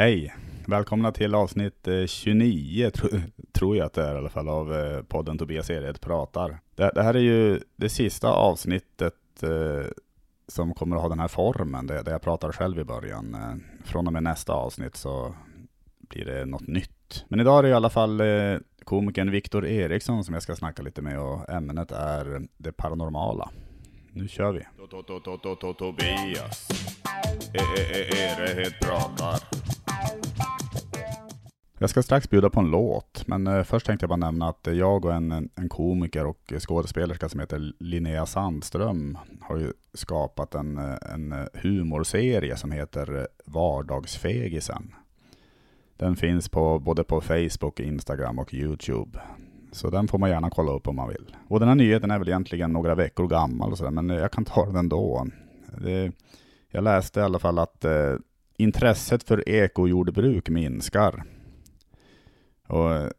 Hej! Välkomna till avsnitt eh, 29, tro, tror jag att det är i alla fall, av eh, podden Tobias Ered pratar. Det, det här är ju det sista avsnittet eh, som kommer att ha den här formen, där, jag pratar själv i början. Eh, från och med nästa avsnitt så blir det något nytt. Men idag är det i alla fall eh, komikern Viktor Eriksson som jag ska snacka lite med och ämnet är det paranormala. Nu kör vi! Tobias e, e, e, Ered pratar. Jag ska strax bjuda på en låt, men eh, först tänkte jag bara nämna att eh, jag och en, en komiker och skådespelerska som heter Linnea Sandström har ju skapat en, eh, en humorserie som heter Vardagsfegisen. Den finns på, både på Facebook, Instagram och Youtube. Så den får man gärna kolla upp om man vill. Och den här nyheten är väl egentligen några veckor gammal, och sådär, men jag kan ta den ändå. Det, jag läste i alla fall att eh, intresset för ekojordbruk minskar. Och eh,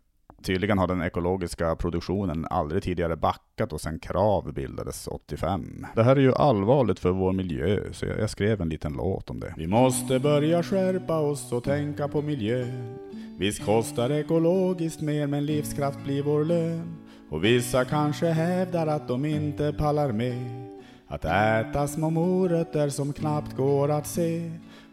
tydligen har den ekologiska produktionen aldrig tidigare backat och sedan KRAV bildades 85. Det här är ju allvarligt för vår miljö, så jag skrev en liten låt om det. Vi måste börja skärpa oss och tänka på miljön. Visst kostar ekologiskt mer, men livskraft blir vår lön. Och vissa kanske hävdar att de inte pallar med. Att äta små morötter som knappt går att se.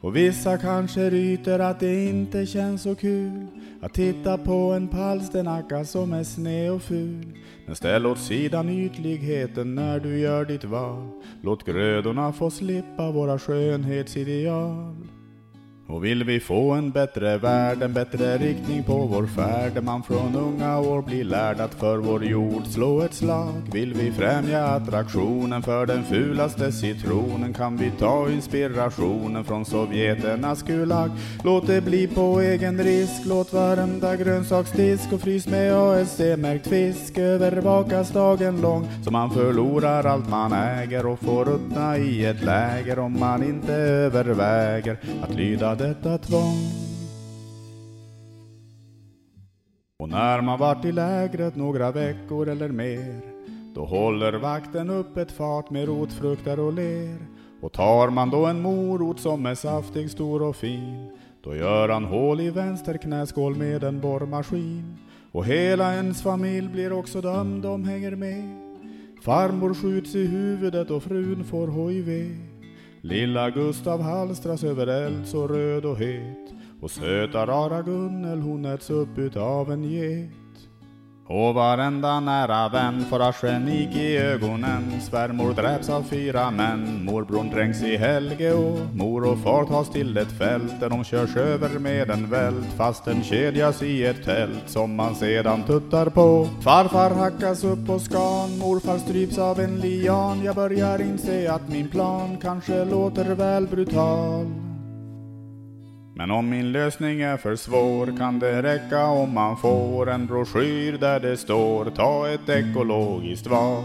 Och vissa kanske ryter att det inte känns så kul att titta på en palsternacka som är sned och ful. Men ställ åt sidan ytligheten när du gör ditt val. Låt grödorna få slippa våra skönhetsideal. Och vill vi få en bättre värld, en bättre riktning på vår färd, där man från unga år blir lärd att för vår jord slå ett slag. Vill vi främja attraktionen för den fulaste citronen kan vi ta inspirationen från sovjeternas gulag. Låt det bli på egen risk, låt varenda grönsaksdisk och frys med ASC-märkt fisk övervakas dagen lång så man förlorar allt man äger och får ruttna i ett läger om man inte överväger att lyda detta tvång. Och när man varit i lägret några veckor eller mer, då håller vakten upp ett fat med rotfrukter och ler. Och tar man då en morot som är saftig, stor och fin, då gör han hål i vänster knäskål med en borrmaskin. Och hela ens familj blir också dömd, de hänger med. Farmor skjuts i huvudet och frun får HIV. Lilla Gustav halstras över eld så röd och het och söta rara Gunnel hon äts upp utav en get. Och varenda nära vän får arsenik i ögonen. Svärmor dräps av fyra män. Morbrorn dränks i Helge och mor och far tas till ett fält Där de körs över med en vält. Fast den kedjas i ett tält som man sedan tuttar på. Farfar hackas upp på skan. Morfar stryps av en lian. Jag börjar inse att min plan kanske låter väl brutal men om min lösning är för svår kan det räcka om man får en broschyr där det står ta ett ekologiskt val.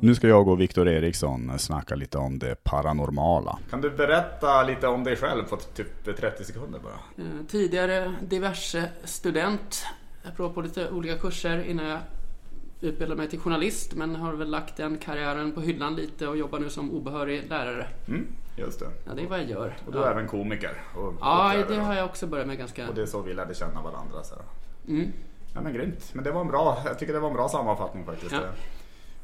Nu ska jag och Viktor Eriksson snacka lite om det paranormala. Kan du berätta lite om dig själv på typ 30 sekunder bara? Eh, tidigare diverse student. Jag provade på lite olika kurser innan jag utbildade mig till journalist men har väl lagt den karriären på hyllan lite och jobbar nu som obehörig lärare. Mm, just det. Ja, det är vad jag gör. Och du är ja. även komiker? Och, ja, och det har jag också börjat med ganska... Och det är så vi lärde känna varandra. Så. Mm. Ja men grymt. Men det var en bra, jag tycker det var en bra sammanfattning faktiskt. Ja.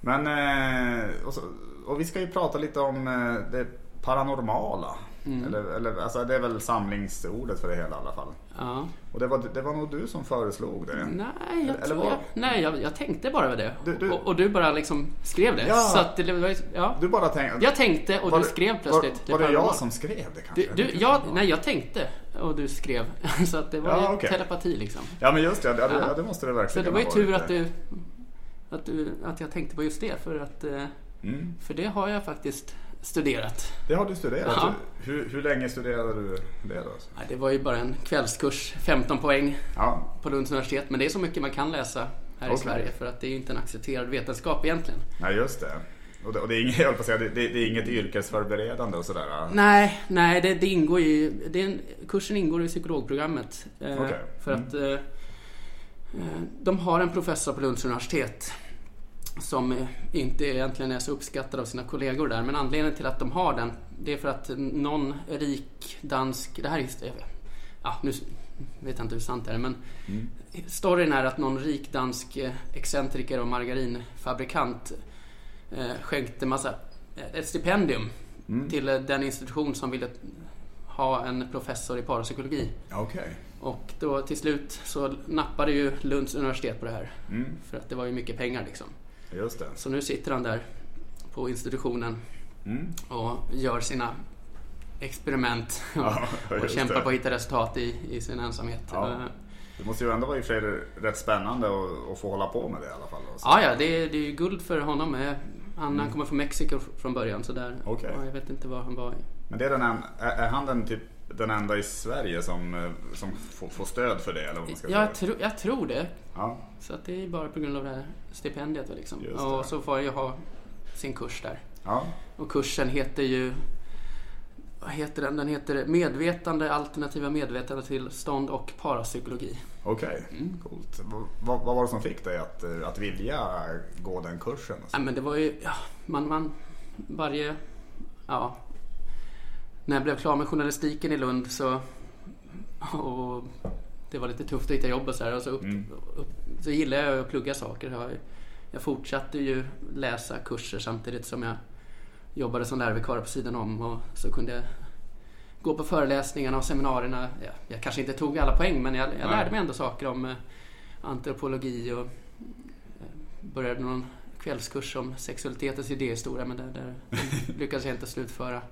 Men, eh, och, så, och vi ska ju prata lite om eh, det paranormala. Mm. Eller, eller, alltså det är väl samlingsordet för det hela i alla fall. Ja. Och det var, det var nog du som föreslog det? Nej, jag, Eller vad? jag, nej jag, jag tänkte bara det. Du- du- Och, och du bara liksom skrev det. Ja. Så att det var, ja. Du bara tänkte... Jag tänkte och var du skrev plötsligt. Var, var det jag som skrev det kanske? Du, du, ja, nej, jag tänkte och du skrev. Så att det var Ja, okej. telepati liksom. Ja men just det, ja, det, Ja. det måste det Så verkligen det var ju ha tur varit. att du, att du att jag tänkte på just det. För att eh, Mm. för det har jag faktiskt studerat. Det har du studerat. Ja. Hur, hur länge studerade du det då? Nej, Det var ju bara en kvällskurs, 15 poäng Ja, på Lunds universitet. Men det är så mycket man kan läsa här i Okej. Sverige. För att det är ju inte en accepterad vetenskap egentligen. nej just det. Och det, och det är inget, jag säga, det, det, det är inget yrkesförberedande och sådär. ja. Nej, nej det, ingår ju... En, kursen ingår i psykologprogrammet. Eh, Okej. För Mm. att eh, eh, de har en professor på Lunds universitet som eh, inte egentligen är så uppskattad av sina kollegor där. Men anledningen till att de har den, det är för att någon rik dansk... Det här är, ja, nu vet jag inte hur sant det är men Mm. storyn är att någon rik dansk eh, excentriker och margarinfabrikant eh, skänkte massa, ett stipendium Mm. till den institution som ville ha en professor i parapsykologi. Okej. Och då till slut så nappade ju Lunds universitet på det här. Mm. För att det var ju mycket pengar liksom. Just det. Så nu sitter han där på institutionen Mm. och gör sina experiment Ja, och kämpar det. på att hitta resultat i, i sin ensamhet. Ja. Det måste ju ändå vara i för rätt spännande att, få hålla på med det i alla fall. Ja, ja, det är, det är ju guld för honom. eh. Han, han kommer från Mexiko fr- från början så där. Mm. Ja, jag vet inte var han var. Men det är, den en, är, är han den, typ, den enda i Sverige som, eh, som får, får stöd för det? Eller vad man ska Jag, tro, jag tror det. Ja, Så att det är bara på grund av det här stipendiet. Liksom. Och så får ju ha sin kurs där. ja. Och kursen heter ju... Vad heter den? Den heter Medvetande, alternativa medvetandetillstånd och parapsykologi. okej. Mm. Coolt. Vad, vad vad var det som fick dig att, eh, att vilja gå den kursen? Ja, men det var ju... Ja, man, man... Varje... Ja. När jag blev klar med journalistiken i Lund så... Och det var lite tufft att hitta jobb och så här. Och så, upp, Mm. upp, så gillade jag att plugga saker. Jag, jag fortsatte ju läsa kurser samtidigt som jag jobbade som lärarvikarie på sidan om. Och så kunde jag gå på föreläsningarna och seminarierna. Jag, jag kanske inte tog alla poäng men jag, jag lärde mig ändå saker om eh, antropologi och eh, började någon kvällskurs om sexualitetens idéhistoria men där, där lyckades jag inte slutföra.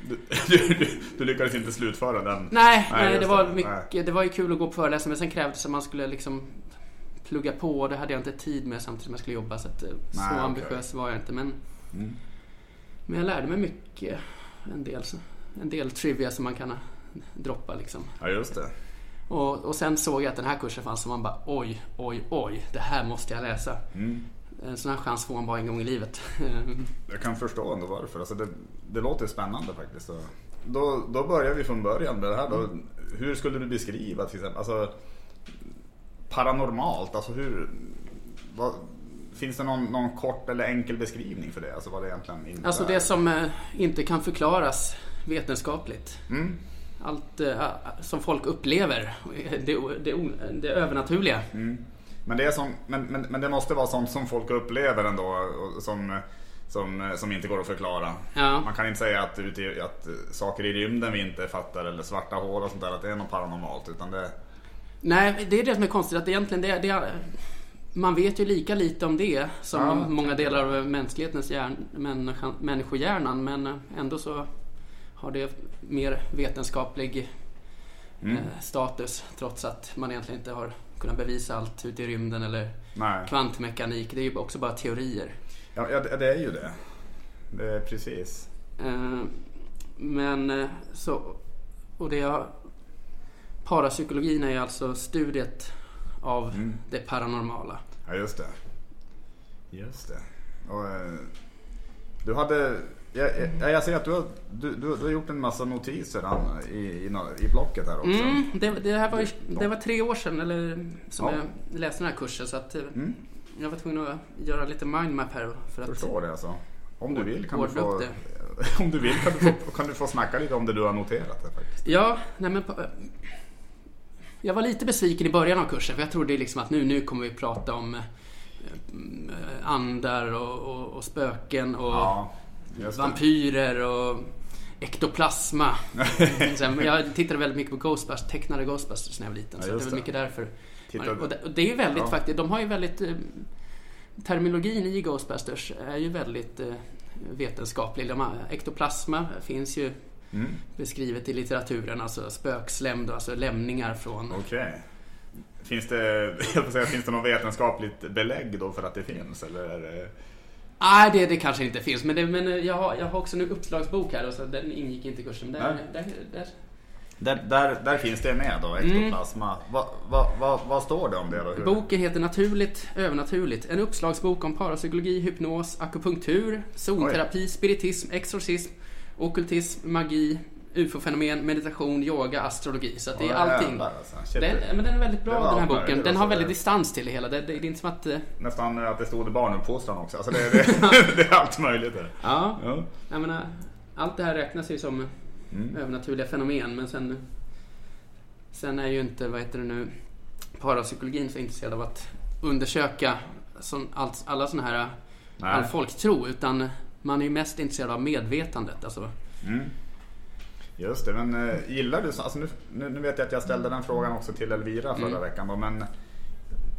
Du, du, du lyckades inte slutföra den? Nej, Nej, nej, det var det. mycket, det var ju kul att gå på föreläsningar men sen krävdes att man skulle liksom plugga på och det hade jag inte tid med samtidigt som jag skulle jobba så att eh, så okej. ambitiös var jag inte men, Mm. men jag lärde mig mycket. En del, en del trivia som man kan droppa liksom. Ja, just det. Och, och sen såg jag att den här kursen fanns och man bara oj, oj, oj, det här måste jag läsa. Mm. En sån här chans får man bara en gång i livet. Jag kan förstå ändå varför. Alltså det, det låter spännande faktiskt. Då, då börjar vi från början med det här. Då. Hur skulle du beskriva till exempel, alltså, paranormalt? Alltså hur, vad, finns det någon, någon kort eller enkel beskrivning för det? Alltså vad det egentligen innebär? Alltså det som eh, inte kan förklaras vetenskapligt. Mm. Allt eh, som folk upplever, det, det, det övernaturliga. Mm. Men, det är som, men, men, men det måste vara sånt som folk upplever ändå. Och som, som, som inte går att förklara. Ja. Man kan inte säga att, i- att saker i rymden vi inte fattar eller svarta hål och sånt där, att det är något paranormalt. Utan det, Nej, det är det som är konstigt. Att egentligen det, det, man vet ju lika lite om det som Ja. om många delar av mänsklighetens hjärn, människan, människohjärnan. Men ändå så har det mer vetenskaplig Mm. eh, status. Trots att man egentligen inte har kunnat bevisa allt ute i rymden eller nej. kvantmekanik. Det är ju också bara teorier. Ja, ja, det det är ju det. Det är precis. Eh, Men eh, så... Och det jag... Parapsykologin är ju alltså studiet av Mm. det paranormala. Ja, just det. Just det. Och, eh, du hade... Jag, jag, jag ser att du har, du, du, du har gjort en massa notiser Anna, i, i, i blocket här också. Mm, det, det här var, det var tre år sedan eller, som Ja. jag läste den här kursen så att eh, Mm. jag var tvungen att göra lite mindmap här för att Förstår det alltså. Om du vill kan du få... Om du vill kan du, få, kan du få snacka lite om det du har noterat här faktiskt. Ja, nej men på- Jag var lite besviken i början av kursen för jag trodde liksom att nu, nu kommer vi prata om andar och, och, och spöken och Ja, vampyrer och ektoplasma. Jag tittade väldigt mycket på Ghostbusters, tecknade Ghostbusters när jag var liten. Ja, så det det. mycket därför. Och det, och det är ju väldigt Ja. faktiskt, de har ju väldigt... eh, Terminologin i Ghostbusters är ju väldigt eh, vetenskaplig. De ektoplasma finns ju Mm. beskrivet i litteraturen, alltså spökslem, alltså lämningar från... Okej. Finns det, jag säga, finns det något vetenskapligt belägg då för att det finns? Eller är det... Nej, det, det kanske inte finns, men, det, men jag, har, jag har också en uppslagsbok här och så den ingick inte i kursen. Där, där, där, Där, där, där finns det med då, ektoplasma. Vad va, va, vad står det om det då? Hur? Boken heter Naturligt övernaturligt. En uppslagsbok om parapsykologi, hypnos, akupunktur, zonterapi, spiritism, exorcism, ockultism, magi, ufo-fenomen, meditation, yoga, astrologi. Så att det är allting. alltså. Den, men den är väldigt bra den här boken. Den har väldigt distans till det hela. Det, det, det är inte som att... eh, Nästan att det stod barnuppfostran också. Alltså det, det, det är allt möjligt. Där. Ja, Ja. jag menar, allt det här räknas ju som Mm. övernaturliga fenomen men sen Sen är ju inte, vad heter det nu, parapsykologin så intresserad av att undersöka som allt, alla sådana här Nej. all folktro. Utan man är ju mest intresserad av medvetandet. Alltså. Mm. Just det, men eh, gillar du, så- alltså nu, nu, vet jag att jag ställde den frågan också till Elvira förra Mm. veckan då, men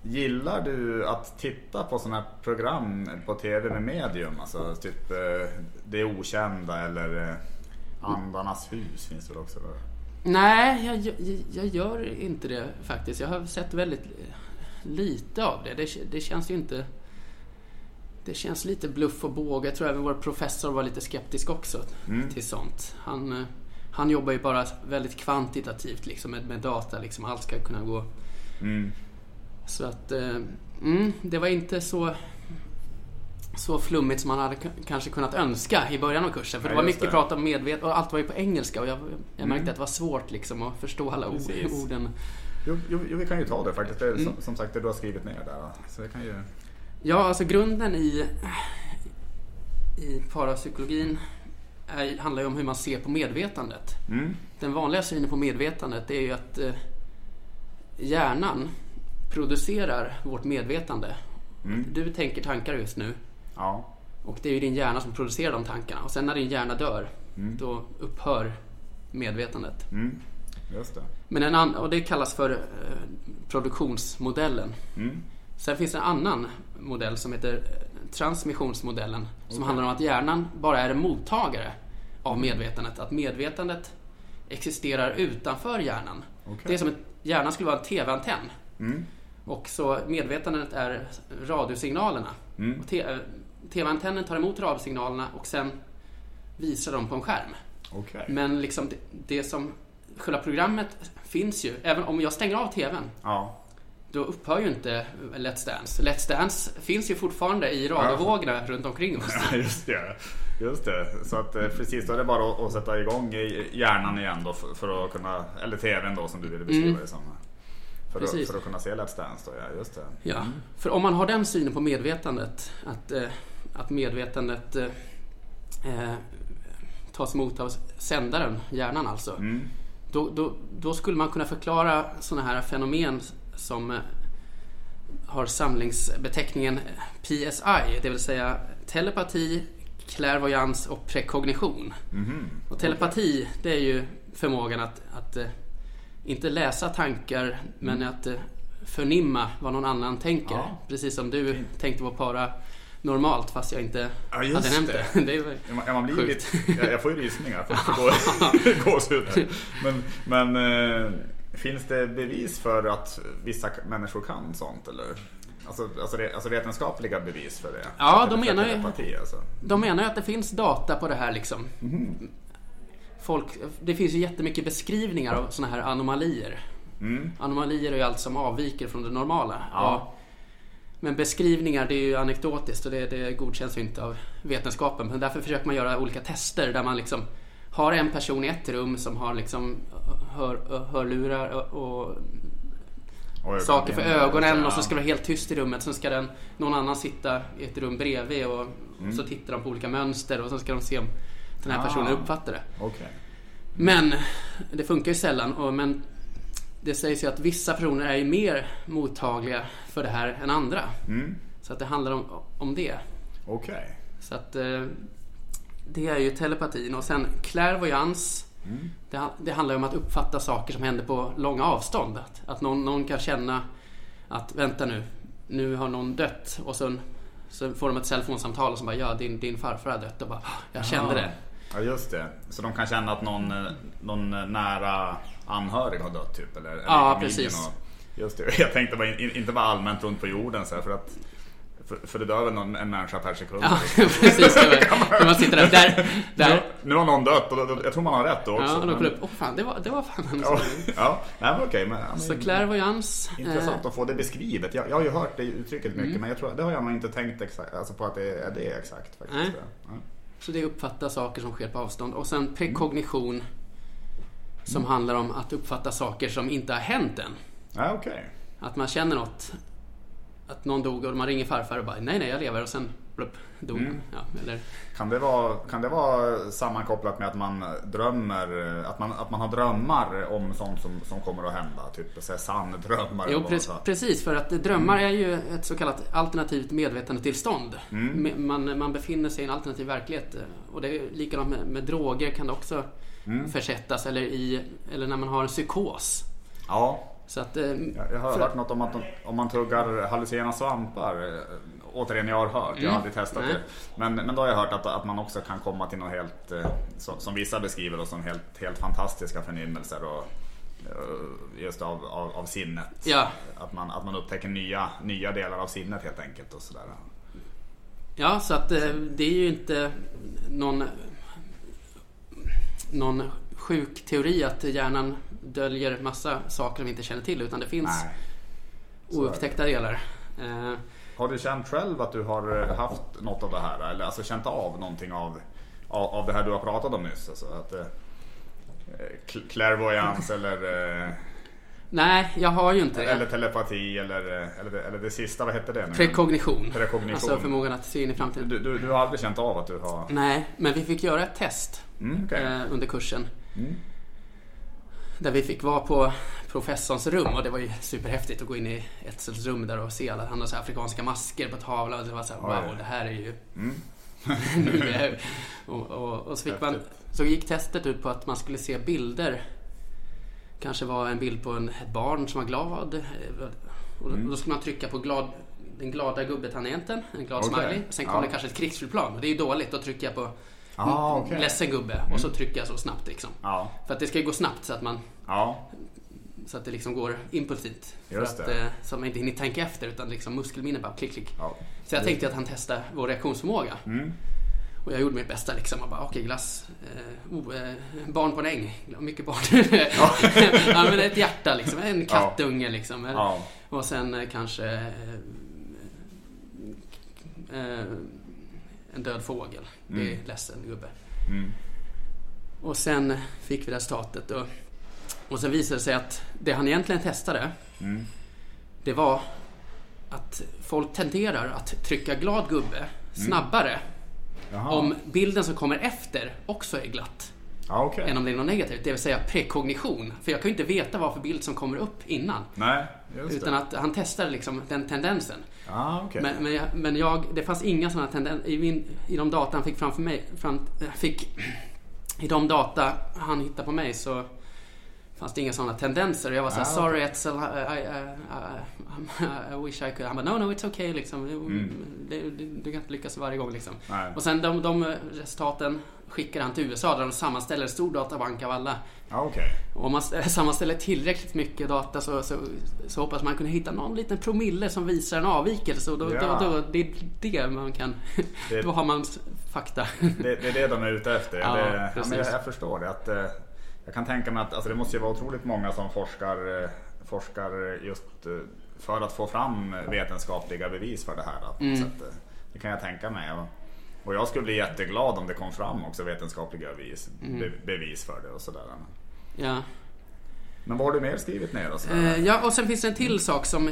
gillar du att titta på sådana här program på TV med medium? Alltså typ eh, Det Okända eller eh, Andarnas hus finns det väl också? Nej, jag, jag, jag gör inte det faktiskt. Jag har sett väldigt lite av det. Det, det känns ju inte... Det känns lite bluff och båg. Jag tror även vår professor var lite skeptisk också Mm. till sånt. Han, han jobbar ju bara väldigt kvantitativt liksom, med, med data. Liksom. Allt ska kunna gå... Mm. Så att... Eh, mm, det var inte så... Så flummigt som man hade kanske kunnat önska i början av kursen. För Ja, det var mycket det. prat om medvet och allt var ju på engelska och jag, jag märkte Mm. att det var svårt liksom att förstå alla ord, orden. Jo, jo, vi kan ju ta det faktiskt. Det är Mm. som, som sagt det du har skrivit ner där. Så det kan ju... Ja, alltså grunden i, i parapsykologin är, handlar ju om hur man ser på medvetandet. Mm. Den vanliga synen på medvetandet är ju att eh, hjärnan producerar vårt medvetande. Mm. Du tänker tankar just nu Ja. och det är ju din hjärna som producerar de tankarna. Och sen när din hjärna dör, Mm. då upphör medvetandet. Mm. Det. Men en annan, och det kallas för eh, produktionsmodellen. Mm. Sen finns det en annan modell som heter eh, transmissionsmodellen. Som Okej. handlar om att hjärnan bara är en mottagare av medvetandet. Att medvetandet existerar utanför hjärnan. Okej. Det är som att hjärnan skulle vara en TV-antenn. Mm. Och så medvetandet är radiosignalerna. Mm. Te- eh, TV-antennen tar emot radiosignalerna och sen visar dem på en skärm. Okej. Men liksom det, det som... Själva programmet finns ju. Även om jag stänger av TVn Ja. Då upphör ju inte Let's Dance. Let's Dance finns ju fortfarande i radiovågorna runt omkring oss. Ja, just det. Just det. Så att eh, precis, då är det bara att, sätta igång hjärnan igen då för, att kunna, eller TVn då som du ville beskriva Mm. det som. För att, för att kunna se Let's Dance då, ja just det. Ja, för om man har den synen på medvetandet, att, eh, att medvetandet eh, eh, tas emot av sändaren, hjärnan alltså, Mm. då, då, då skulle man kunna förklara sådana här fenomen som eh, har samlingsbeteckningen PSI, det vill säga telepati, klärvoajans och prekognition. Mhm. Och telepati, det är ju förmågan att, att eh, inte läsa tankar, men att eh, förnimma vad någon annan tänker. Ja. Precis som du tänkte på para normalt, fast jag inte Ja, just hade nämnt det. det är, väl- Ja, man- blir Sjukt. lite, jag, jag får ju rysningar gåshud. Men, men finns det bevis för att vissa människor kan sånt eller? Alltså, alltså, alltså vetenskapliga bevis för det? Ja, de menar ju- telepati, alltså. de menar ju att det finns data på det här liksom. Mhm. Folk, det finns ju jättemycket beskrivningar av sådana här anomalier. Mm. Anomalier är ju allt som avviker från det normala. Ja. Men beskrivningar, det är ju anekdotiskt och det, det godkänns ju inte av vetenskapen. Men därför försöker man göra olika tester där man liksom har en person i ett rum som har liksom hör, hörlurar och, Och saker för ögonen och så ska det vara helt tyst i rummet. Sen ska den, någon annan sitta i ett rum bredvid och, Mm. så tittar de på olika mönster och så ska de se om den här Ah. personen uppfattar det. Okej. Men det funkar ju sällan. Och, men det sägs ju att vissa personer är ju mer mottagliga för det här än andra. Mm. Så att det handlar om, om det. Okej. Så att eh, det är ju telepatin. Och sen klärvoajans. Mm. Det, det handlar om att uppfatta saker som händer på långa avstånd. Att, att någon, någon kan känna att vänta nu, nu har någon dött. Och sen så får de ett telefonsamtal och så bara ja, din, din farfar har dött. Och bara "Ah, jag kände det. Ja just det. Så de kan känna att någon, eh, någon nära anhörig har dött typ? Eller, eller Ja, precis. Och, just det. Jag tänkte bara in, inte vara allmänt runt på jorden så här, för att för, för det dör väl någon, en människa per sekund. Ja, precis. Det var, man sitter där. där, Nu, där. nu har någon dött och då, då, jag tror man har rätt då också. Ja, och då kollar upp. Åh fan, det var, det var fan en ja, nej men okej. Men, Så klärvoajans. Intressant Eh, att få det beskrivet. Jag, jag har ju hört det uttrycket mycket Mm. men jag tror, det har jag nog inte tänkt exakt, alltså på att det är det exakt. Faktiskt. Nej. Ja. så det är uppfatta saker som sker på avstånd. Och sen prekognition. Som handlar om att uppfatta saker som inte har hänt än. Ja, okej. Att man känner något. Att någon dog och man ringer farfar och bara nej, nej, jag lever. Och sen plupp, dog. Mm. Ja, eller, Kan det, vara, kan det vara sammankopplat med att man drömmer, att man, att man har drömmar om sånt som, som kommer att hända? Typ så här sanndrömmar? jo, pre- precis. För att drömmar är ju ett så kallat alternativt medvetandetillstånd. Mm. Man, man befinner sig i en alternativ verklighet. Och det är likadant med, med droger kan det också Mm. försättas. Eller, i, eller när man har en psykos. Ja, Så att, eh, jag, har för- hört något om att om man tuggar hallucinogena svampar. eh, Återigen, jag har hört, jag har Mm. aldrig testat Nej. det. Men, men då har jag hört att, att man också kan komma till något helt, eh, som, som vissa beskriver då, som helt, helt fantastiska förnimmelser. Och, just av, av, av sinnet. Ja. Att, man, att man upptäcker nya, nya delar av sinnet helt enkelt. Och sådär. Ja, så att det är ju inte någon, någon sjuk teori att hjärnan döljer massa saker vi inte känner till. Utan det finns oupptäckta delar. Eh, Har du känt själv att du har eh, haft något av det här? Eller alltså känt av någonting av, av, av det här du har pratat om nyss? Alltså att, eh, cl- clairvoyance eller, eh, nej, jag har ju inte det. eller telepati eller, eh, eller, det, eller det sista, vad hette det nu? Prekognition. Prekognition. Alltså förmågan att se in i framtiden. Du, du, du har aldrig känt av att du har... Nej, men vi fick göra ett test Mm, okej. eh, under kursen. Mm. Där vi fick vara på professorns rum och det var ju superhäftigt att gå in i Etzels rum där och se alla han har så afrikanska masker på tavlan och det var så här, wow, det här är ju... Mm. nu är... och, och, och så fick man... Så gick testet ut på att man skulle se bilder. Kanske var en bild på en, ett barn som var glad. Och då, Mm. då skulle man trycka på glad, den glada gubbetangenten, en glad Okej. smiley. Sen kom Ja. det kanske ett krigsflygplan och det är ju dåligt. Då trycker jag på Ah, okej. ledsen gubbe och så trycker jag så snabbt liksom. Ja, För att det ska gå snabbt så att man ja, så att det liksom går impulsivt. För Just att, det. eh, så att man inte hinner tänka efter utan liksom muskelminne bara klick klick. ja. Så jag tänkte att han testade vår reaktionsförmåga. Mm. Och jag gjorde mitt bästa liksom. Och bara, okej glass. Eh, oh, eh, barn på en äng. Mycket barn. ja. men ett hjärta liksom. En kattunge liksom. ja. Och sen eh, kanske eh, eh, en död fågel. Det är Mm. ledsen gubbe. Mm. Och sen fick vi resultatet. Och, och sen visade det sig att det han egentligen testade Mm. det var att folk tenderar att trycka glad gubbe snabbare Jaha. om bilden som kommer efter också är glatt Ja, okej. än om det är något negativt. Det vill säga prekognition. För jag kan ju inte veta vad för bild som kommer upp innan. Nej, Utan att han testade liksom den tendensen. Ja, okej. Men, men, jag, men jag, det fanns inga sådana tendenser. I, min, I de data han fick framför mig, fram, äh, fick, i de data han hittade på mig så fanns det inga sådana tendenser. Jag var såhär, Ah, sorry Etzel, I, I, I, I, wish I could. Han bara, no no it's okay liksom. Det, det, du kan inte lyckas varje gång liksom. Mm. Nej. Och sen de, de resultaten skickade han till USA där de sammanställer en stor databank av alla. Okej. Och om man sammanställer tillräckligt mycket data så, så, så hoppas man kunna hitta någon liten promille som visar en avvikelse. Och då, Ja. då, då, det är det man kan... Det- Då har man fakta. Det, det är det de är ute efter. Ja, det, ja, jag, jag förstår det. Att, eh, jag kan tänka mig att alltså, det måste ju vara otroligt många som forskar, eh, forskar just eh, för att få fram vetenskapliga bevis för det här. Att, Mm. eh, det kan jag tänka mig. Och, jag skulle bli jätteglad om det kom fram också vetenskapliga bevis, be, bevis för det och sådär. Ja. Men vad har du mer skrivit ner? Och sådär? Eh, ja, och sen finns det en till sak som,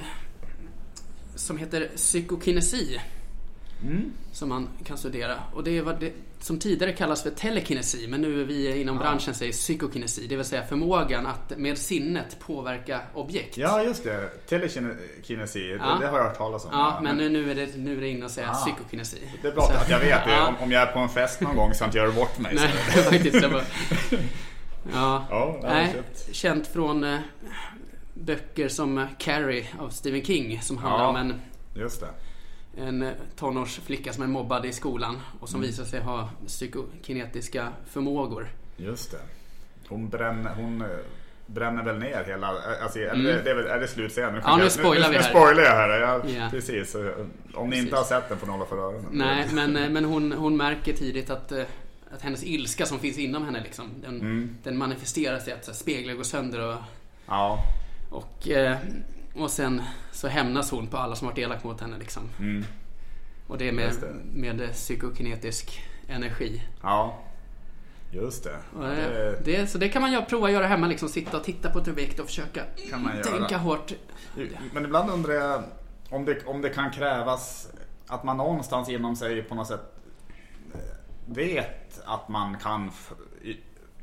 som heter psykokinesi. Mm. Som man kan studera. Och det är vad det som tidigare kallas för telekinesi. Men nu är vi inom branschen säger psykokinesi. Det vill säga förmågan att med sinnet påverka objekt. Ja, just det. Telekinesi, Ja. det, det har jag hört talas om. Ja, men nu, nu, är det, nu är det inne att säga Ah. psykokinesi. Det är bra Så- att jag vet det. Ja. Om, om jag är på en fest någon gång så jag inte gör bort mig. Nej, faktiskt. Det var... Ja. Ja, nej, känt från eh, böcker som Carrie av Stephen King som handlar Ja. om en, Just det. En eh, tonårsflicka som är mobbad i skolan och som Mm. visar sig ha psykokinetiska förmågor. Just det. Hon bränner, hon eh, bränner väl ner hela... Alltså, är, Mm. det, det är, väl, är det slutscenen? Nu, Ja, nu jag- spoilar nu, vi nu här. spoilar jag här. Ja, Ja. Precis. Så, Om ni Precis. inte har sett den får ni hålla för öronen. Nej, men, eh, men hon, hon märker tidigt att, eh, att hennes ilska som finns inom henne liksom, den, Mm. den manifesterar sig att speglar går sönder och, Ja. och, eh, och sen så hämnas hon på alla som varit elak mot henne liksom. Mm. Och det är med, det. med eh, psykokinetisk energi. Ja. Just det. Det, det det, så det kan man prova att göra hemma, liksom sitta och titta på ett objekt och försöka man göra. tänka hårt. Men ibland undrar jag om det, om det kan krävas att man någonstans inom sig på något sätt eh, vet att man kan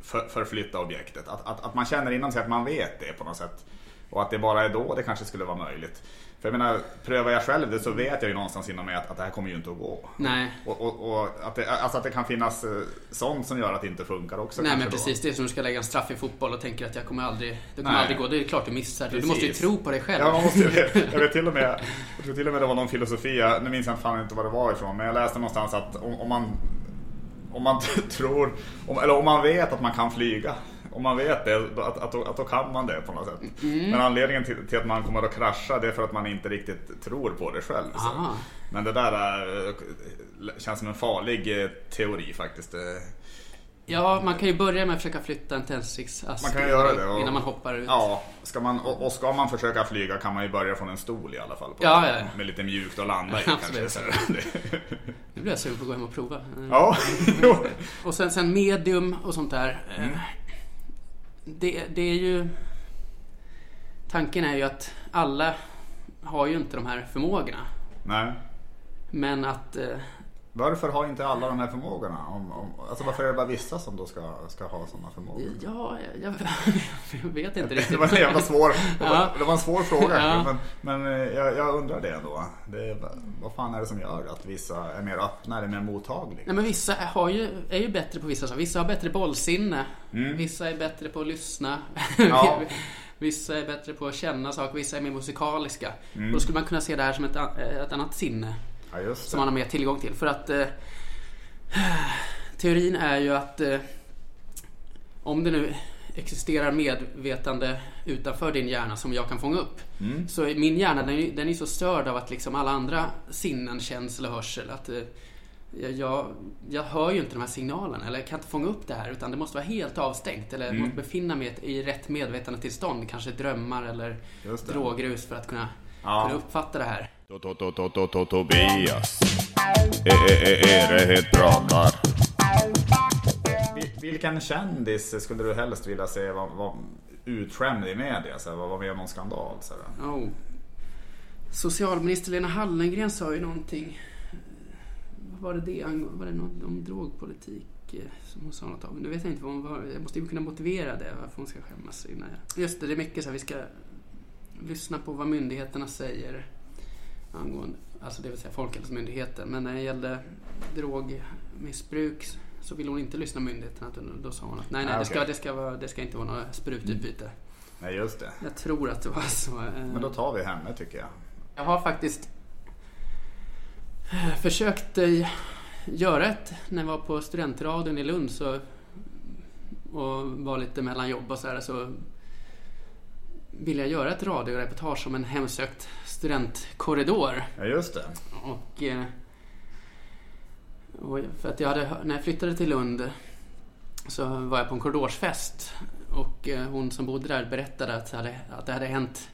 för, förflytta objektet. Att, att, att man känner inom sig att man vet det på något sätt. Och att det bara är då det kanske skulle vara möjligt. För jag menar, prövar jag själv det så vet jag ju någonstans inom mig att, att det här kommer ju inte att gå. Nej. Och, och, och att, det, alltså att det kan finnas eh, sånt som gör att det inte funkar också. Nej men då. precis, det är som du ska lägga en straff i fotboll och tänker att jag kommer aldrig, det kommer Nej. aldrig gå. Det är klart du missar. Du Precis. måste ju tro på dig själv. Ja, man måste, ju- jag vet till och med, jag tror till och med det var någon filosofi, jag- nu minns jag fan inte vad det var ifrån, men jag läste någonstans att om, om man om man tror, om, eller om man vet att man kan flyga, om man vet det, att, att, att då kan man det på något sätt. Mm. Men anledningen till, till att man kommer att krascha, det är för att man inte riktigt tror på det själv. Men det där är, känns som en farlig eh, teori faktiskt. Eh, Ja, man kan ju börja med att försöka flytta en tändsticksask Man kan ju göra det. Och, innan man hoppar ut. Ja, ska man, och, och ska man försöka flyga kan man ju börja från en stol i alla fall. På, Ja, ja, ja. Med lite mjukt att landa i kanske. Nu blir jag sugen på att gå hem och prova. Eh, Ja. Och sen, sen medium och sånt där. eh, Mm. Det, det är ju... Tanken är ju att alla har ju inte de här förmågorna. Nej. Men att... eh, Varför har inte alla de här förmågorna? Om, om, alltså varför är det bara vissa som då ska, ska ha sådana förmågor? Ja, jag, jag vet inte Det riktigt. var en jävla svår, det var, det var en svår fråga. Ja. Men, men eh, jag, jag undrar det ändå. Det, vad fan är det som gör att vissa är mer öppna eller mer mottagliga? Nej men vissa har ju, är ju bättre på vissa saker. Vissa har bättre bollsinne. Mm. Vissa är bättre på att lyssna. Ja. vissa är bättre på att känna saker. Vissa är mer musikaliska. Mm. Och då skulle man kunna se det här som ett, an- ett annat sinne. Ja, Som man har mer tillgång till. För att eh, teorin är ju att eh, om det nu existerar medvetande utanför din hjärna som jag kan fånga upp. Mm. Så min hjärna den är, den är så störd av att liksom alla andra sinnen, känsel och hörsel. Att, eh, jag, jag, hör ju inte de här signalerna eller jag kan inte fånga upp det här utan det måste vara helt avstängt. Eller Mm. måste befinna mig i rätt medvetandetillstånd. Kanske drömmar eller drogrus för att kunna, Ja. kunna uppfatta det här. To- to- to- to- to- to- Tobias. Erehet pratar. Vil- Vilken kändis skulle du helst vilja se var, var utskämd i media? Så här, var, var med om någon skandal? Så här. Oh. Socialminister Lena Hallengren sa ju någonting. Vad var det det? Var det något om drogpolitik? eh, Som hon sa något om. Nu vet jag inte vad hon var. Jag måste ju kunna motivera det. Varför hon ska skämmas innan jag... Just det, det är mycket så här. Vi ska lyssna på vad myndigheterna säger. Angående, alltså det vill säga Folkhälsomyndigheten. Men när det gällde drogmissbruk så ville hon inte lyssna på myndigheterna. utan Då sa hon att nej, nej, Ah, det, ska, det, ska vara, det ska inte vara något sprututbyte. Nej, just det. Jag tror att det var så. eh. Men då tar vi henne tycker jag. Jag har faktiskt eh, försökt eh, göra ett, när jag var på studentradion i Lund så, och var lite mellan jobb och så här, så ville jag göra ett radioreportage om en hemsökt studentkorridor. Ja, just det. Och, eh, och för att jag hade, när jag flyttade till Lund så var jag på en korridorsfest och eh, hon som bodde där berättade att det hade, att det hade hänt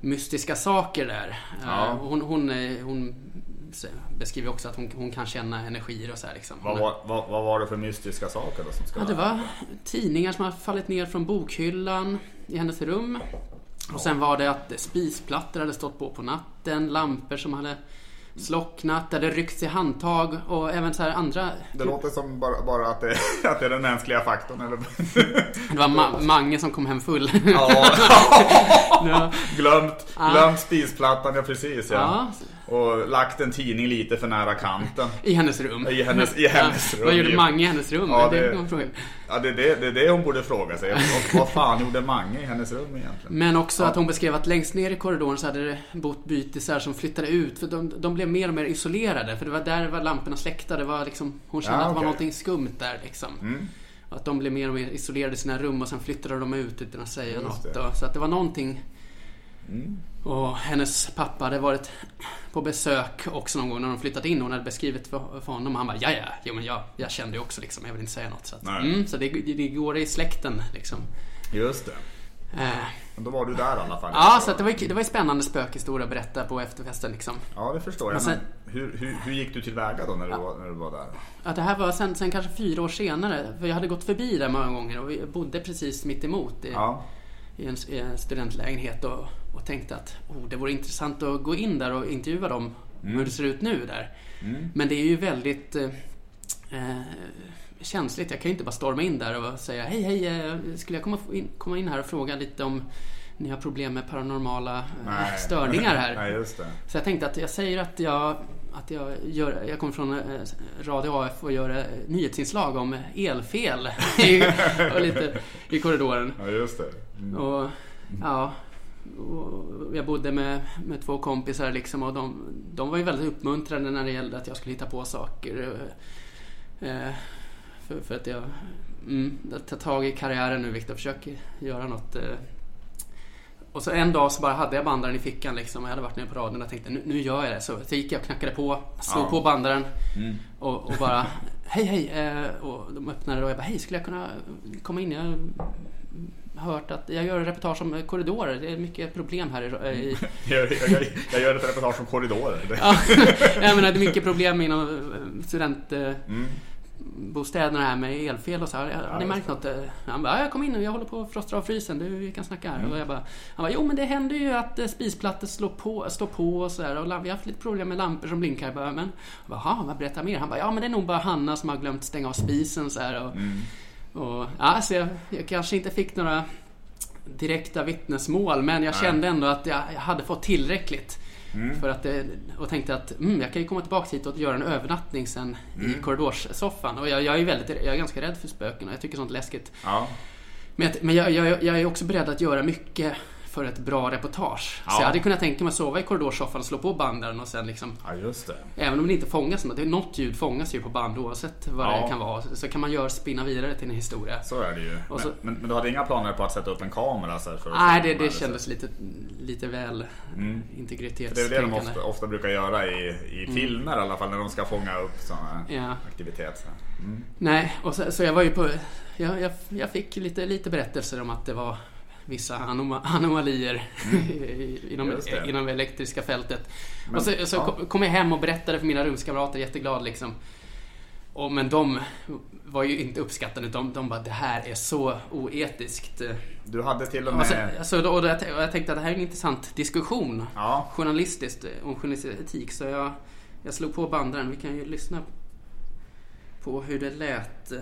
mystiska saker där. Ja. Eh, Hon, hon, hon s- beskriver också att hon, hon kan känna energier och så här liksom. Vad var, vad, vad var det för mystiska saker då som ska... Ja, det var tidningar som hade fallit ner från bokhyllan i hennes rum. Och sen var det att spisplattor hade stått på på natten, lampor som hade slocknat, det hade ryckts i handtag och även så här andra... Det låter som bara, bara att, det, att det är den mänskliga faktorn. Eller... Det var ma- Mange som kom hem full. Ja, glömt, glömt spisplattan, ja precis ja. ja, Och lagt en tidning lite för nära kanten. i hennes rum. I hennes- i hennes Ja, rum, Vad gjorde. Mange i hennes rum? Ja, det. Ja, det är det, det är det hon borde fråga sig. Och, vad fan gjorde Mange i hennes rum egentligen? Men också Ja. att hon beskrev att längst ner i korridoren så hade det bott bytisar som flyttade ut. För de, de blev mer och mer isolerade. För det var där var lamporna släckta. Det var liksom, hon kände Ja, att det var någonting skumt där liksom. Mm. Att de blev mer och mer isolerade i sina rum och sen flyttade de ut utan att säga Just något. Och, så att det var någonting. Mm. Och hennes pappa hade varit på besök också någon gång när de flyttat in. Hon hade beskrivit för, för honom och han bara ja, ja, jo men jag, jag kände ju också liksom. Jag vill inte säga något. Så, att, mm, så det, det går i släkten liksom. Just det. Eh, Men då var du där i alla fall. ja, så det var, ju- det var ju spännande spökhistoria att berätta på efterfesten liksom. Ja, det förstår jag. Sen- Men hur, hur, hur gick du tillväga då när du, var, när du var där? Att det här var sen, sen kanske fyra år senare. För jag hade gått förbi där många gånger och vi bodde precis mitt emot i, Ja, i, en, i en studentlägenhet och, och tänkte att oh, det vore intressant att gå in där och intervjua dem hur det ser ut nu där. Men det är ju väldigt eh, eh, känsligt. Jag kan ju inte bara storma in där och säga hej, hej, eh, skulle jag komma in, komma in här och fråga lite om ni har problem med paranormala eh, störningar här? Nej, just det. Så jag tänkte att jag säger att jag, att jag, gör, jag kommer från Radio AF och gör nyhetsinslag om elfel i, och lite, i korridoren. Ja, just det. Mm. Och, ja, jag bodde med, med två kompisar liksom och de, de var ju väldigt uppmuntrande när det gällde att jag skulle hitta på saker. Eh, för, för att jag mm, tar tag i karriären nu Viktor, försöker göra något. Eh. Och så en dag så bara hade jag bandaren i fickan liksom. Jag hade varit nere på radion och tänkte nu, nu gör jag det. Så, så gick jag och knackade på, slog Ja. på bandaren Mm. och, och bara Hej hej! Eh, och de öppnade och jag bara Hej, skulle jag kunna komma in? Jag hört att jag gör reportage om korridorer. Det är mycket problem här i... i Jag, jag, jag gör ett reportage om korridorer. Ja, jag menar, det är mycket problem inom eh, studentbostäderna här med elfel och så. Har, har ni märkt något? Eh, Han bara, ja, jag kom in nu, jag håller på att frostra av frysen. Du, vi kan snacka här. Och jag bara, han bara, jo men det händer ju att eh, spisplattor slår på, står på och sådär. Och la- vi har haft lite problem med lampor som blinkar. Jag bara, men, jag bara, "Jaha, vad berätta mer? Han bara, ja men det är nog bara Hanna som har glömt stänga av spisen så här. Och, och, ja, så jag, jag kanske inte fick några direkta vittnesmål men jag kände ändå att jag, jag hade fått tillräckligt. Mm. För att det, och tänkte att mm, jag kan ju komma tillbaka hit och göra en övernattning sen Mm. i korridorssoffan. Och jag, jag är väldigt, jag är ganska rädd för spöken och jag tycker sånt är läskigt. Ja. Men, men jag, jag, jag är också beredd att göra mycket för ett bra reportage. Ja. Så jag hade kunnat tänka mig att sova i korridorssoffan och slå på banden och sen liksom ja, just det. Även om det inte fångas något, det är något ljud fångas ju på band oavsett vad Ja. det kan vara. Så kan man göra spinna vidare till en historia. Så är det ju. Och så- men, men, men du hade inga planer på att sätta upp en kamera så för Nej, det, det så? kändes lite, lite väl Mm. Det är integritetstänkande. det de ofta, ofta brukar göra i, i filmer i alla fall när de ska fånga upp sådana Mm. Ja. aktiviteter. Mm. Nej, och så, så jag var ju på... Jag, jag, jag fick lite, lite berättelser om att det var vissa anoma, anomalier inom, Mm. Inom det elektriska fältet. Men- och så, så ja. kom- jag hem och berättade för mina rumskamrater, jätteglad liksom. Och, men de var ju inte uppskattande. De, de bara, det här är så oetiskt. Du hade till och Och, med... så, alltså, då, och då, och jag tänkte att det här är en intressant diskussion. Ja, Journalistiskt, eh, om journalistisk etik. Så jag, jag slog på bandaren. Vi kan ju lyssna på hur det lät.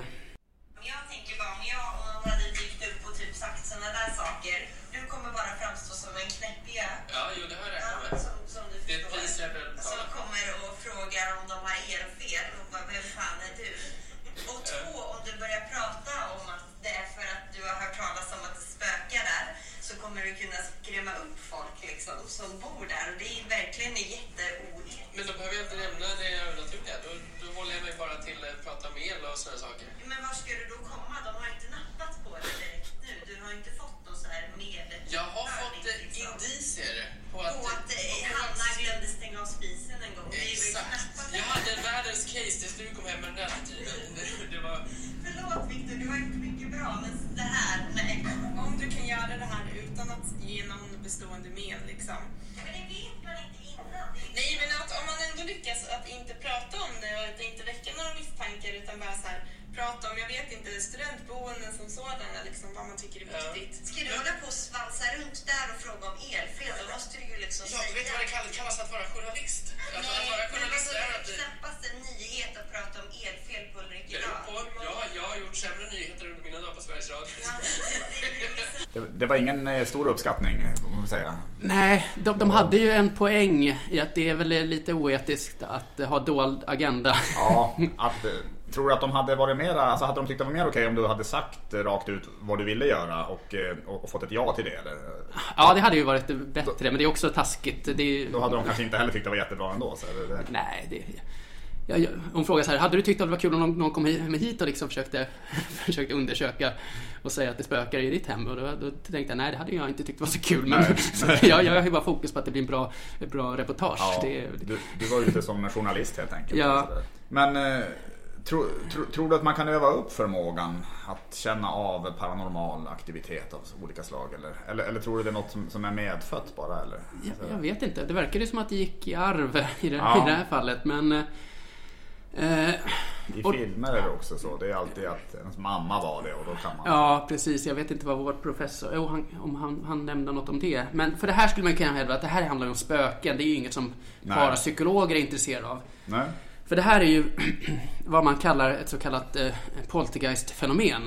Det, det var ingen eh, stor uppskattning, får man säga. Nej, de, de hade ju en poäng i att det är väl lite oetiskt att ha dold agenda. Ja, att, eh, tror du att de hade varit mera, alltså hade de tyckt det var mer okej om du hade sagt eh, rakt ut vad du ville göra och, eh, och, och fått ett ja till det? Eller? Ja, det hade ju varit bättre, men det är också taskigt. Det är, Då hade de kanske inte heller tyckt det var jättebra ändå. Så det. Nej, det... Jag, hon frågar så här, hade du tyckt att det var kul om någon, någon kom hit, och liksom försökte, försökte undersöka och säga att det spökar i ditt hem? Och då, då tänkte jag, nej det hade jag inte tyckt var så kul. Men jag, jag har ju bara fokus på att det blir en bra, bra reportage. Ja, Det, du, du var ute som journalist helt enkelt. Ja. Men eh, tro, tro, tror du att man kan öva upp förmågan att känna av paranormal aktivitet av olika slag? Eller, eller, eller tror du det är något som, som är medfött bara? Eller? jag, jag vet inte, det verkar ju som att det gick i arv i det, Ja. i det här fallet. Men eh, I Och- filmer är det också så. Det är alltid att ens mamma var det och då kan man... Ja, precis. Jag vet inte vad vår professor... Jo, han, om han, han nämnde något om det. Men för det här skulle man kunna hävda att det här handlar om spöken. Det är ju inget som Nej. parapsykologer är intresserade av. Nej? För det här är ju vad man kallar ett så kallat eh, poltergeist-fenomen.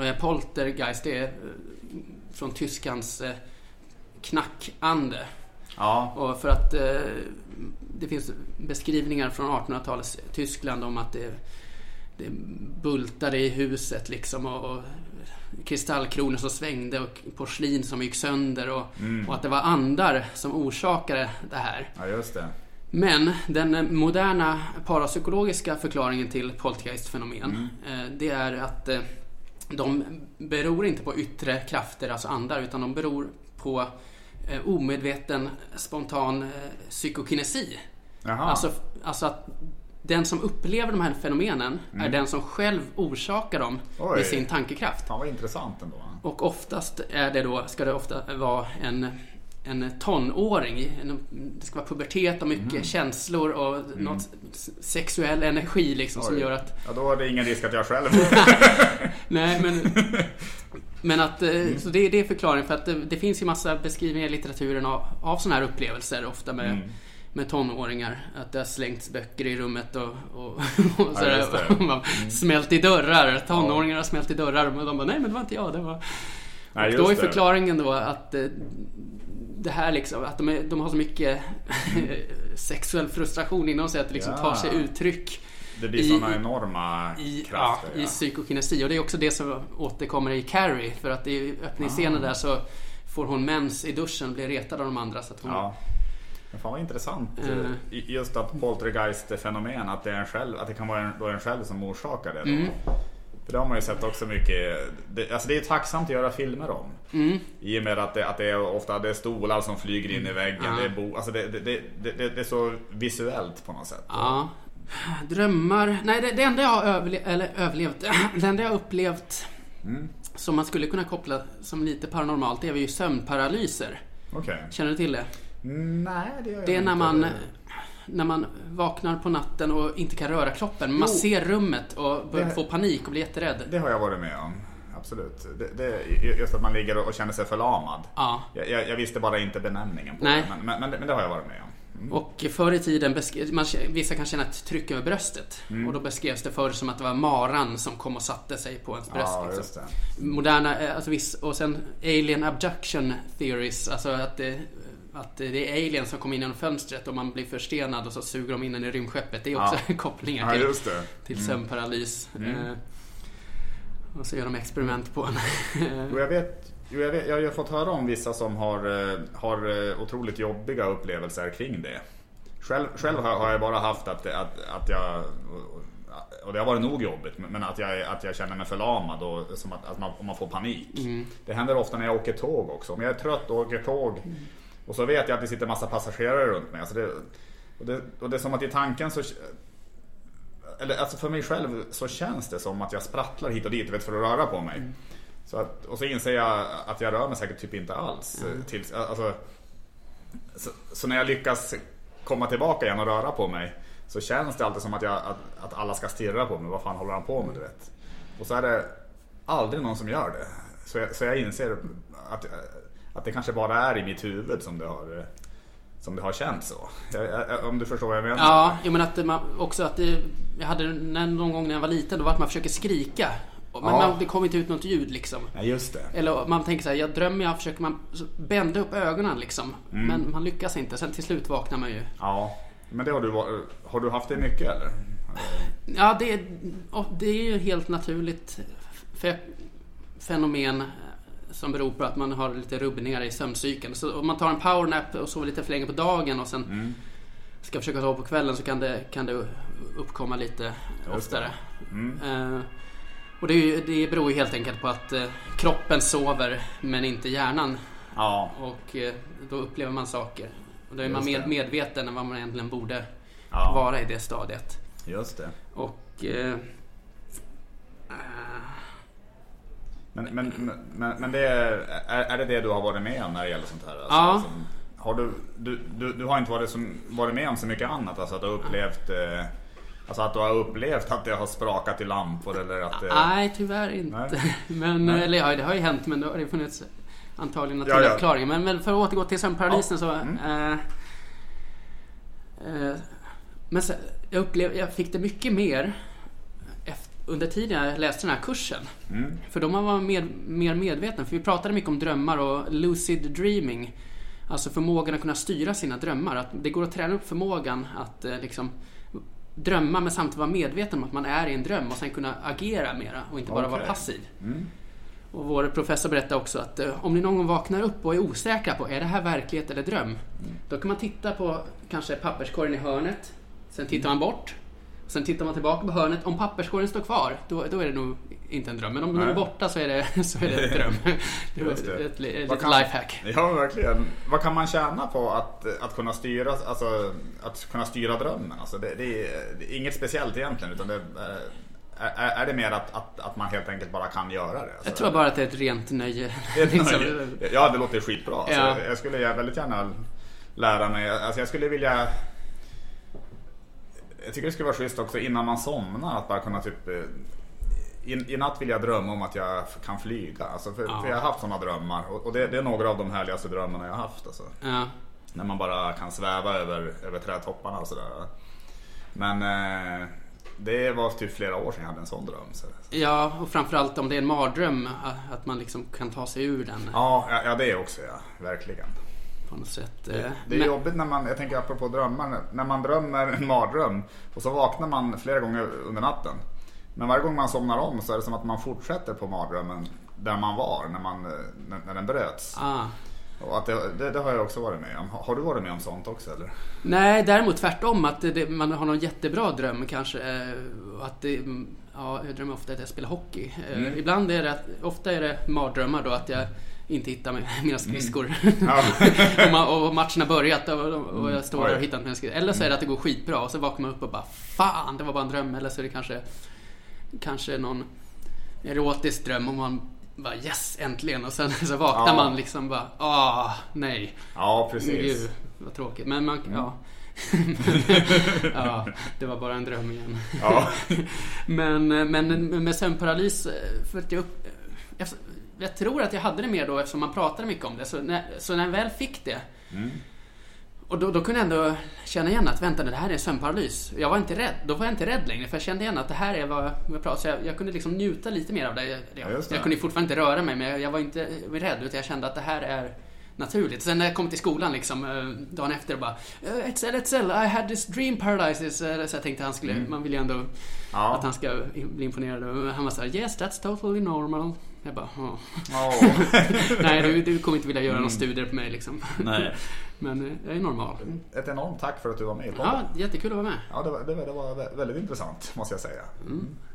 Eh, poltergeist det är eh, från tyskans eh, knackande. Ja. Och för att eh, det finns beskrivningar från 1800-talets Tyskland om att det, det bultade i huset liksom och, och kristallkronor som svängde och porslin som gick sönder och, och att det var andar som orsakade det här. ja, just det. Men den moderna parapsykologiska förklaringen till poltergeistfenomen eh, det är att eh, de beror inte på yttre krafter, alltså andar, utan de beror på omedveten spontan eh, psykokinesi. Jaha. Alltså, alltså att den som upplever de här fenomenen är den som själv orsakar dem Oj. med sin tankekraft. Fan vad intressant ändå. Och oftast är det då, ska det ofta vara en, en tonåring. En, det ska vara pubertet och mycket Mm. känslor och något sexuell energi liksom som Oj. gör att... Ja, då är det ingen risk att jag själv... Nej men... Men att, eh, Mm. så det, det är förklaringen för att det, det finns ju massa beskrivningar i litteraturen av, av sådana här upplevelser ofta med, Mm. med tonåringar. Att det har slängts böcker i rummet och, och, och sådär. det. Mm. Smält i dörrar. Tonåringar har smält i dörrar. Men de bara, nej men det var inte jag. Det var... Nej, och då är det. förklaringen då att eh, det här liksom, att de, är, de har så mycket sexuell frustration inom sig att det liksom Ja. tar sig uttryck Det blir sådana enorma i, ja, krafter. i psykokinesi. Och det är också det som återkommer i Carrie. För att i öppningsscenen Ah. där så får hon mens i duschen och blir retad av de andra. Så att hon, Ja. Men fan vad intressant. Mm. Just att poltergeist-fenomen, att det, är en själv, att det kan vara en, då en själv som orsakar det. Då. Mm. För det har man ju sett också mycket. Det, alltså det är tacksamt att göra filmer om. Mm. I och med att det, att det är ofta det är stolar som flyger in i väggen. Ja. Det, är bo, alltså det, det, är så visuellt på något sätt. Ja. Drömmar. Nej, det, enda jag har överle- eller överlevt, det enda jag upplevt Mm. som man skulle kunna koppla som lite paranormalt, det är ju sömnparalyser. Okej. Känner du till det? Nej, det gör jag Det är när inte. man, när man vaknar på natten och inte kan röra kroppen. Men man Jo. ser rummet och börjar Det- få panik och blir jätterädd. Det har jag varit med om. Absolut. Det, det, just att man ligger och känner sig förlamad. Ja. Jag, jag, jag visste bara inte benämningen på Nej. det. Men, men, men, det, men det har jag varit med om. Och förr i tiden, man, vissa kan känna ett tryck över bröstet. Mm. Och då beskrevs det förr som att det var maran som kom och satte sig på ens bröst. Ja, liksom. Moderna, eh, alltså viss, och sen alien abduction theories. Alltså att det, att det är aliens som kommer in genom fönstret och man blir förstenad och så suger de in en i rymdskeppet. Det är också kopplingar Ja, till, just det. till sömnparalys. Eh, och så gör de experiment på en. Jo, jag vet, jo, jag, vet, jag har ju fått höra om vissa som har, eh, har eh, otroligt jobbiga upplevelser kring det. Själv, själv har jag bara haft att, att, att jag, och det har varit nog jobbigt, men att jag, att jag känner mig förlamad och som att, att man, man får panik. Det händer ofta när jag åker tåg också. Om jag är trött och åker tåg och så vet jag att det sitter massa passagerare runt mig. Alltså det, och, det, och det är som att i tanken så eller alltså för mig själv så känns det som att jag sprattlar hit och dit vet, för att röra på mig. Så att, och så inser jag att jag rör mig säkert typ inte alls. eh, Tills, alltså, så, så när jag lyckas komma tillbaka igen och röra på mig så känns det alltid som att, jag, att, att alla ska stirra på mig. Vad fan håller han på med? Du vet? Och så är det aldrig någon som gör det. Så jag, så jag inser att, att det kanske bara är i mitt huvud som det har, eh, som det har känts så. Jag, jag, om du förstår vad jag menar? Ja, jo, men att man, också att det, jag hade någon gång när jag var liten då var att man försöker skrika. Men Ja. man, det kommer inte ut något ljud liksom. Ja, just det. Eller man tänker så här, jag drömmer, jag försöker man så bända upp ögonen liksom. Mm. Men man lyckas inte. Sen till slut vaknar man ju. Ja, men det har du, har du haft det mycket eller? Ja, det, det är ju helt naturligt fe, fenomen som beror på att man har lite rubbningar i sömncykeln. Så om man tar en powernap och sover lite för länge på dagen och sen Mm. ska försöka sova på kvällen så kan det, kan det uppkomma lite oftare. Mm. Eh, och det, ju, det beror ju helt enkelt på att eh, kroppen sover men inte hjärnan. Ja, Och eh, då upplever man saker. Och då är man Just mer det. medveten än vad man egentligen borde Ja. vara i det stadiet. just det. Och... Men, men, men, men det är, är det det du har varit med om när det gäller sånt här? Alltså, Ja. som- har du, du, du, du har inte varit, som, varit med om så mycket annat? Alltså att du har upplevt eh, Alltså att du har upplevt att det har sprakat i lampor eller att det... Nej, tyvärr inte. Nej. Men, Nej. eller ja, det har ju hänt men då har det funnits antagligen Ja, naturliga ja. förklaringar. Men, men för att återgå till sömnparalysen Ja. så... Mm. Eh, eh, men sen, jag upplevde, jag fick det mycket mer under tiden jag läste den här kursen. Mm. För då man var mer, mer medveten. För vi pratade mycket om drömmar och lucid dreaming. Alltså förmågan att kunna styra sina drömmar. Att det går att träna upp förmågan att eh, liksom drömma men samtidigt vara medveten om att man är i en dröm och sen kunna agera mera och inte bara vara Okej. passiv. Mm. Och vår professor berättade också att eh, om ni någon gång vaknar upp och är osäkra på är det här verklighet eller dröm? Då kan man titta på kanske papperskorgen i hörnet. Sen tittar man bort. Sen tittar man tillbaka på hörnet. Om papperskorgen står kvar, då, då är det nog inte en dröm. Men om den är Nej. borta så är det, så är det en dröm. Det det. ett, ett, ett, kan- lifehack. Ja, verkligen. Vad kan man tjäna på att, att kunna styra, alltså, att kunna styra drömmen? Alltså, det, det, är, det är inget speciellt egentligen, utan det, är, är, är det mer att, att, att man helt enkelt bara kan göra det? Alltså, Jag tror bara att det är ett rent nöje. Är ett Liksom. nöje. Ja, det låter skitbra. Alltså, Ja. Jag skulle väldigt gärna lära mig. Alltså, jag skulle vilja... Jag tycker det skulle vara schysst också innan man somnar att bara kunna typ... eh, I, I natt vill jag drömma om att jag kan flyga. Alltså för, Ja. för jag har haft sådana drömmar. Och, och det, det är några av de härligaste drömmarna jag har haft. Alltså. Ja. När man bara kan sväva över, över trädtopparna och sådär. Men eh, det var typ flera år sedan jag hade en sån dröm. Så. ja, och framförallt om det är en mardröm, att man liksom kan ta sig ur den Ja, ja, ja, det också ja. Verkligen. På något sätt. Det, Eh, det är men- jobbigt när man, jag tänker apropå drömmar, när man drömmer en mardröm och så vaknar man flera gånger under natten. Men varje gång man somnar om så är det som att man fortsätter på mardrömmen där man var när, man, eh, när, när den bröts. Ah. Och att det, det, det har jag också varit med om. Har du varit med om sånt också eller? Nej, däremot tvärtom. Att det, man har någon jättebra dröm kanske. eh, Att mm, ja, jag drömmer ofta att jag spelar hockey. Mm. Ibland är det, ofta är det mardrömmar då att jag inte hittar mi- mina skridskor. Ja. och, och matchen har börjat och, jag står där och hittar inte mina skridskor. Eller så är det att det går skitbra och så vaknar man upp och bara Fan, det var bara en dröm. Eller så är det kanske, kanske någon erotisk dröm och man bara yes, äntligen. Och sen så vaknar Ja. man liksom bara ah, nej. Ja, precis. Gud, vad tråkigt. Men man, ja. ja, det var bara en dröm igen. Ja. Men, men med sömnparalys, eh, för att jag, upp, efter, jag tror att jag hade det mer då eftersom man pratade mycket om det. Så när, så när jag väl fick det Mm. och då, då kunde jag ändå känna igen att vänta det här är sömnparalys. Jag var inte rädd. Då var jag inte rädd längre för jag kände igen att det här är vad jag pratar Så jag, jag kunde liksom njuta lite mer av det. Jag, Ja, det. jag kunde fortfarande inte röra mig men jag, jag var inte rädd utan jag kände att det här är naturligt. Sen när jag kom till skolan liksom eh, dagen efter och bara "Eh, Etzel, Etzel, I had this dream paralysis. Eh, Så jag tänkte han skulle, man vill ju ändå Mm. Ja. att han ska bli imponerad. Och Han var såhär Yes, that's totally normal. Jag bara "Ja." Ja. Nej, du, du kommer inte vilja göra några studier på mig liksom. Mm. Nej. Men eh, jag är normal. Ett enormt tack för att du var med i podden. Ja, jättekul att vara med. Ja, det var, det var, det var vä- väldigt intressant måste jag säga.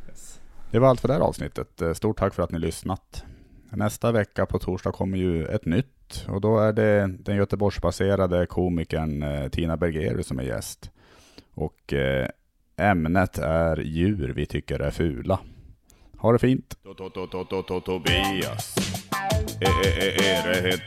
Yes. Det var allt för det här avsnittet. Eh, Stort tack för att ni lyssnat. Nästa vecka på torsdag kommer ju ett nytt och då är det den Göteborgsbaserade komikern eh, Tina Bergerus som är gäst. Och ämnet är djur vi tycker är fula. Ha det fint! To- to- to- to- to- to- Tobias. E- e- e- Erehet.